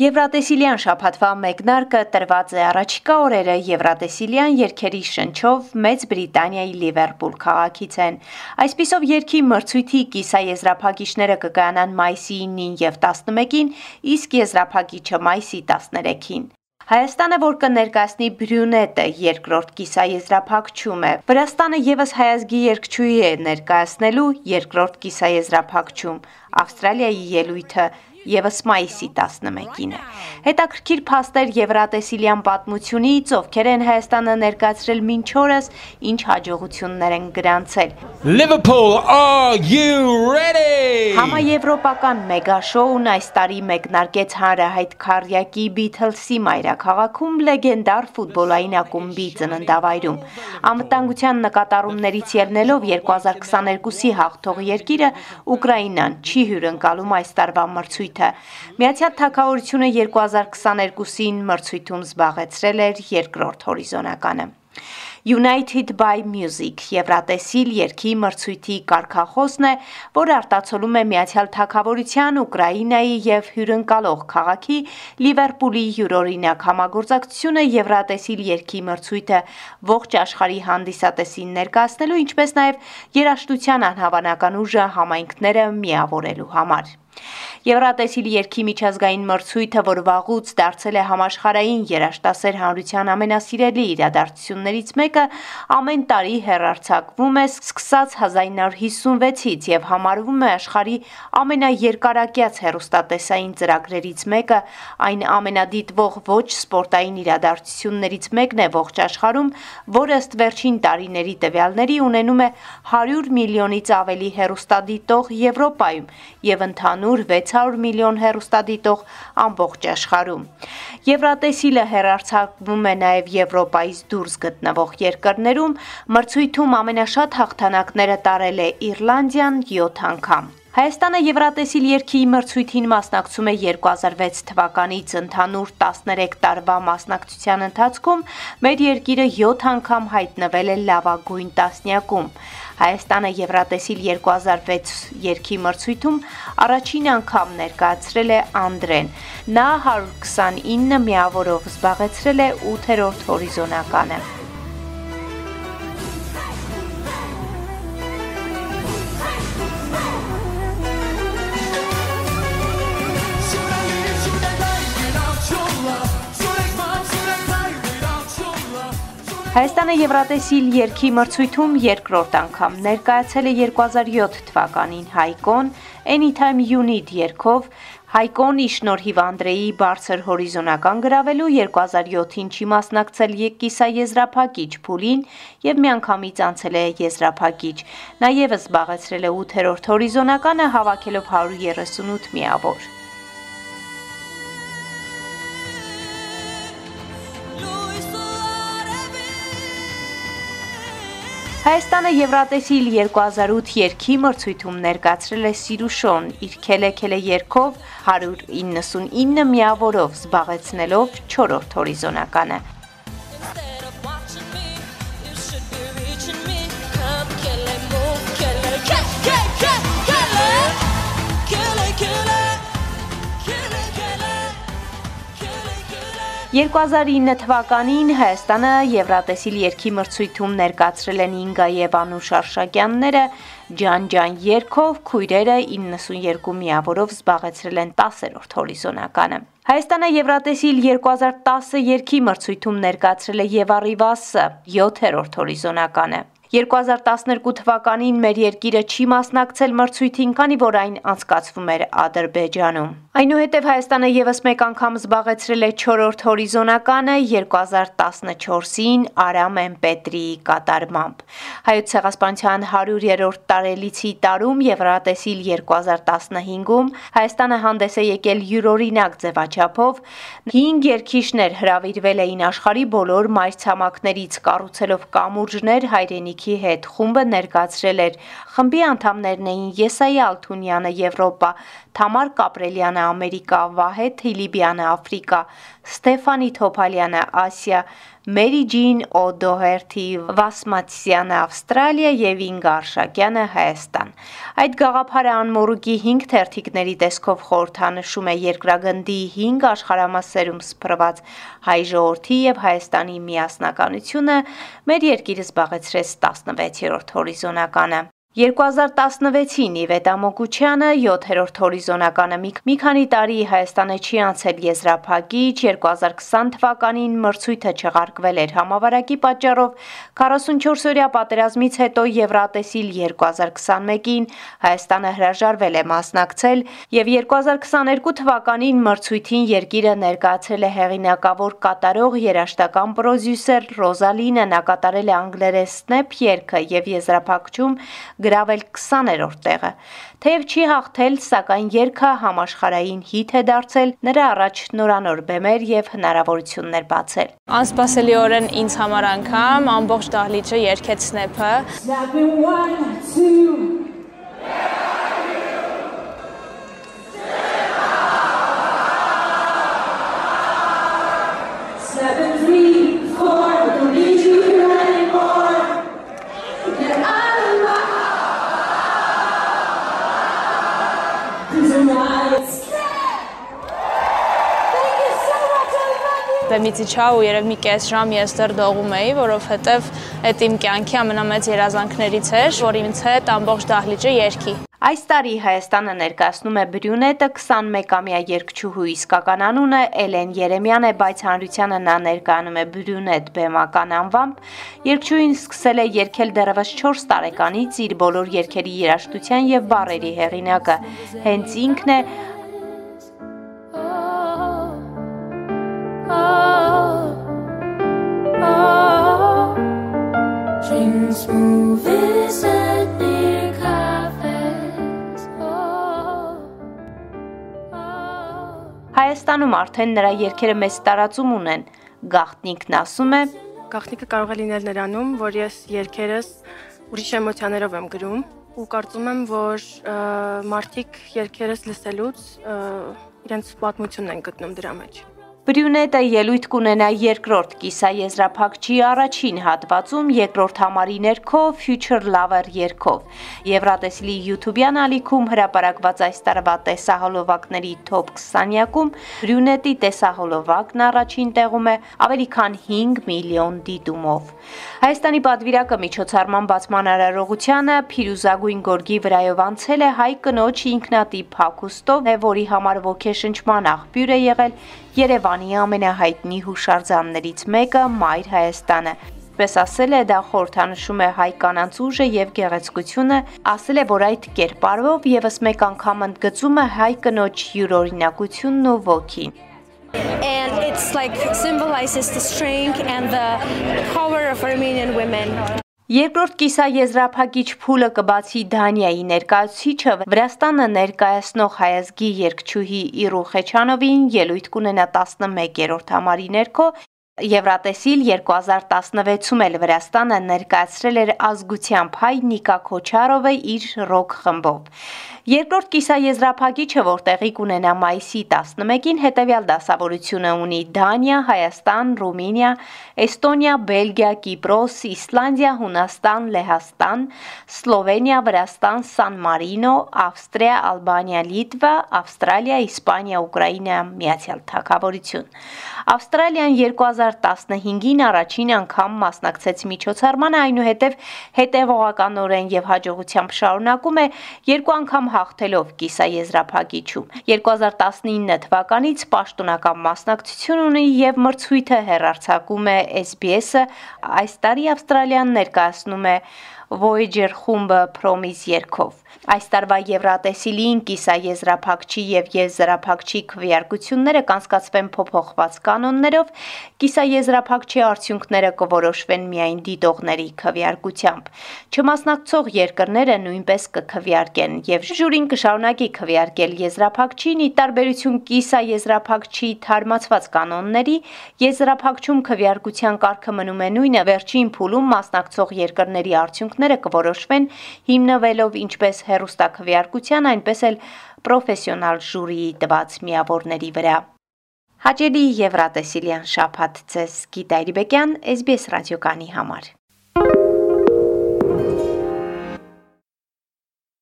Եվրատեսիլյան շաբաթվա մեկնարկը տրված է առաջիկա օրերը Եվրատեսիլյան երկերի շնչով Մեծ Բրիտանիայի Լիվերպուլ քաղաքից են։ Այսպիսով երկի մրցույթի կիսաեզրափակիչները կկայանան մայիսի 9-ին եւ 11-ին, իսկ եզրափակիչը մայիսի 13-ին։ Հայաստանը, որ կներկայացնի Բրյունետը, երկրորդ կիսաեզրափակչում է։ Վրաստանը եւս հայազգի երկչուհի է ներկայացնելու երկրորդ կիսաեզրափակչում։ Ավստրալիայի ելույթը եւս մայիսի 11-ին է։ Հետաքրքիր փաստեր Եվրատեսիլյան պատմությունից, ովքեր են Հայաստանը ներկայացրել մինչ օրս, ինչ հաջողություններ են գրանցել։ Liverpool, are you ready? Համաեվրոպական մեգաշոուն այս տարի մեկնարկեց հանրահայտ Քարյակի Beatles-ի մայրաքաղաքում լեգենդար ֆուտբոլային ակումբի ծննդավայրում։ Անվտանգության նկատառումներից ելնելով 2022-ի հաղթող երկիրը Ուկրաինան չի հյուրընկալում այս տարվա մրցույթ մրցույթը։ Միացյալ Թագավորությունը 2022-ին մրցույթում զբաղեցրել էր երկրորդ հորիզոնականը։ United by Music Եվրատեսիլ երկի մրցույթի կարգախոսն է, որը արտացոլում է Միացյալ Թագավորության, Ուկրաինայի եւ հյուրընկալող քաղաքի Լիվերպուլի յուրօրինակ համագործակցությունը Եվրատեսիլ երկի մրցույթը ողջ աշխարհի հանդիսատեսին ներկայացնելու, ինչպես նաեւ երաշտության անհավանական ուժը համայնքները միավորելու համար։ Եվրատեսիլ երկի միջազգային մրցույթը, որ վաղուց դարձել է համաշխարային երաշտասեր հանրության ամենասիրելի իրադարձություններից մեկը, ամեն տարի հերարցակվում է սկսած 1956-ից եւ համարվում է աշխարհի ամենաերկարակյաց հերոստատեսային ծրագրերից մեկը, այն ամենադիտվող ոչ սպորտային իրադարձություններից մեկն է ողջ աշխարհում, որը ըստ վերջին տարիների տվյալների ունենում է 100 միլիոնից ավելի հերոստադիտող Եվրոպայում եւ ընդհանուր 6 600 միլիոն հեռուստադիտող ամբողջ աշխարհում։ Եվրատեսիլը հերարցակվում է նաև Եվրոպայից դուրս գտնվող երկրներում, մրցույթում ամենաշատ հաղթանակները տարել է Իռլանդիան 7 անգամ։ Հայաստանը Եվրատեսիլ երկի մրցույթին մասնակցում է 2006 թվականից ընդհանուր 13 տարվա մասնակցության ընթացքում մեր երկիրը 7 անգամ հայտնվել է լավագույն տասնյակում։ Հայաստանը Եվրատեսիլ 2006 երկի մրցույթում առաջին անգամ ներկայացրել է Անդրեն։ Նա 129 միավորով զբաղեցրել է 8-րդ հորիզոնականը։ Հայաստանը Եվրատեսիլ երկի մրցույթում երկրորդ անգամ ներկայացել է 2007 թվականին Հայկոն Anytime You Need երգով Հայկոն ի շնորհիվ Անդրեի բարձր հորիզոնական գրավելու 2007-ին չի մասնակցել եկիսա եզրափակիչ փուլին եւ միանգամից անցել է եզրափակիչ։ Նա եւս զբաղեցրել է 8-րդ հորիզոնականը հավաքելով 138 միավոր։ Հայաստանը Եվրատեսիլ 2008 երկի մրցույթում ներկայացրել է Սիրուշոն իր քելեքելե երկով 199 միավորով զբաղեցնելով 4-րդ հորիզոնականը։ «2009 թվականին Հայաստանը Եվրատեսիլ երկի մրցույթում ներկացրել են Ինգա եւ Անուշ Արշակյանները Ջան-ջան երկով, քույրերը 92 միավորով զբաղեցրել են 10-րդ հորիզոնականը։ Հայաստանը Եվրատեսիլ 2010 երկի մրցույթում ներկացրել է եւ Արիվասը 7-րդ հորիզոնականը։ 2012 թվականին մեր երկիրը չի մասնակցել մրցույթին, քանի որ այն անցկացվում էր Ադրբեջանում։ Այնուհետև Հայաստանը եւս մեկ անգամ զբաղեցրել է 4-րդ հորիզոնականը 2014-ին Արամ Էմպետրիի կատարմամբ։ Հայոց ցեղասպանության 100-րդ տարելիցի տարում Եվրատեսիլ 2015-ում Հայաստանը հանդես է եկել յուրօրինակ ձևաչափով 5 երկիշներ հրավիրվել էին աշխարի բոլոր մայրցամաքներից կառուցելով կամուրջներ հայրենիք ընտանիքի հետ խումբը ներկացրել էր. Խմբի անդամներն էին Եսայի Ալթունյանը Եվրոպա, Թամար Կապրելյանը Ամերիկա, Վահե Թիլիբյանը Աֆրիկա, Ստեֆանի Թոփալյանը Ասիա, Մերի Ջին Օդոհերթի Վասմատսյանը Ավստրալիա եւ Ինգա Արշակյանը Հայաստան։ Այդ գաղափարը անմորուկի 5 թերթիկների տեսքով խորհրդանշում է երկրագնդի 5 աշխարհամասերում սփռված հայ ժողովրդի եւ Հայաստանի միասնականությունը, մեր երկիրը զբաղեցրեց 16-րդ հորիզոնականը։ 2016-ին Իվետ Ամոկուչյանը 7-րդ հորիզոնականը մի քանի տարի Հայաստանը չի անցել եզրափակիչ, 2020 թվականին մրցույթը չեղարկվել էր համավարակի պատճառով 44-օրյա պատերազմից հետո Եվրատեսիլ 2021-ին Հայաստանը հրաժարվել է մասնակցել եւ 2022 թվականին մրցույթին երկիրը ներկայացրել է հեղինակավոր կատարող երաշտական պրոդյուսեր Ռոզալինը նա կատարել է անգլերեն Snap երգը եւ եզրափակչում գրավել 20-րդ տեղը։ Թեև չի հաղթել, սակայն երգը համաշխարային հիթ է դարձել, նրա առաջ նորանոր բեմեր եւ հնարավորություններ բացել։ Անսպասելիորեն ինձ համար անգամ ամբողջ դահլիճը երգեց Snap-ը։ Snap 1 2 բեմից իջա ու երև մի կես ժամ ես դեռ դողում էի, որովհետև այդ իմ կյանքի ամենամեծ երազանքներից էր, որ ինձ հետ ամբողջ դահլիճը երգի։ Այս տարի Հայաստանը ներկայացնում է Բրյունետը 21-ամյա երգչուհու իսկական անունը Էլեն Երեմյան է, բայց հանրությանը նա ներկայանում է Բրյունետ բեմական անվամբ։ Երգչուհին սկսել է երգել դեռևս 4 տարեկանից իր բոլոր երգերի երաժշտության եւ բառերի հեղինակը։ Հենց ինքն է Հայաստանում արդեն նրա երգերը մեծ տարածում ունեն։ Գախտնիկն ասում է. Գախտնիկը կարող է լինել նրանում, որ ես երգերս ուրիշ էմոցիաներով եմ գրում ու կարծում եմ, որ մարդիկ երգերս լսելուց իրենց պատմությունն են գտնում դրա մեջ։ Բրյունետը ելույթ կունենա երկրորդ կիսաեզրափակչի առաջին հատվածում երկրորդ համարի ներքո Future Lover երգով։ Եվրատեսիլի YouTube-յան ալիքում հրապարակված այս տարվա տեսահոլովակների top 20-յակում Բրյունետի տեսահոլովակն առաջին տեղում է ավելի քան 5 միլիոն դիտումով։ Հայաստանի պատվիրակը միջոցառման բացման արարողությանը Փիրուզագույն գորգի վրայով անցել է հայ կնոջ ինքնատիպ հագուստով, որի համար ոգեշնչման աղբյուր է եղել Երևանի ամենահայտնի հուշարձաններից մեկը Մայր Հայաստանը։ Պես ասել է, դա խորհրդանշում է հայ կանանց ուժը եւ գեղեցկությունը, ասել է, որ այդ կերպարով եւս մեկ անգամ ընդգծում է հայ կնոջ յուրօրինակությունն ու ոգին and it's like symbolizes the strength and the power of Armenian women. Երկրորդ կիսաեզրափակիչ փուլը կբացի Դանիայի ներկայացուցիչը Վրաստանը ներկայացնող հայազգի երկչուհի Իրու Խեչանովին ելույթ կունենա 11-րդ համարի ներքո Եվրատեսիլ 2016-ում էլ Վրաստանը ներկայացրել էր ազգությամբ հայ Նիկա Քոչարովը իր ռոք խմբով։ Երկրորդ կիսաեզրափակիչը, որ տեղի կունենա մայիսի 11-ին, հետևյալ դասավորությունը ունի Դանիա, Հայաստան, Ռումինիա, Էստոնիա, Բելգիա, Կիպրոս, Իսլանդիա, Հունաստան, Լեհաստան, Սլովենիա, Վրաստան, Սան Մարինո, Ավստրիա, Ալբանիա, Լիտվա, Ավստրալիա, Իսպանիա, Ուկրաինա, Միացյալ Թագավորություն։ Ավստրալիան 2015-ին առաջին անգամ մասնակցեց միջոցառմանը, այնուհետև հետևողականորեն եւ հաջողությամբ շարունակում է երկու անգամ հաղթելով կիսաեզրափակիչում։ 2019 թվականից պաշտոնական մասնակցություն ունի եւ մրցույթը հերարցակում է SBS-ը։ Այս տարի Ավստրալիան ներկայացնում է Voyager խումբը Promise երգով։ Այս տարվա Եվրատեսիլին կիսաեզրափակչի եւ եզրափակչի քվեարկությունները կանցկացվեն փոփոխված կանոններով, կիսաեզրափակչի արդյունքները կորոշվեն միայն դիտողների քվեարկությամբ։ Չմասնակցող երկրները նույնպես կքվեարկեն եւ ժյուրին կշարունակի քվեարկել եզրափակչին՝ ի տարբերություն կիսաեզրափակչի թարմացված կանոնների, եզրափակչում քվեարկության կարգը մնում է նույնը, վերջին փուլում մասնակցող երկրների արդյունքները մրցանակները կորոշվեն հիմնվելով ինչպես հերոստակվյարկության, այնպես էլ պրոֆեսիոնալ ժյուրիի տված միավորների վրա։ Հաճելի Եվրատեսիլյան շփաթ ցես Գիտայրի Բեկյան, SBS ռադիոկանի համար։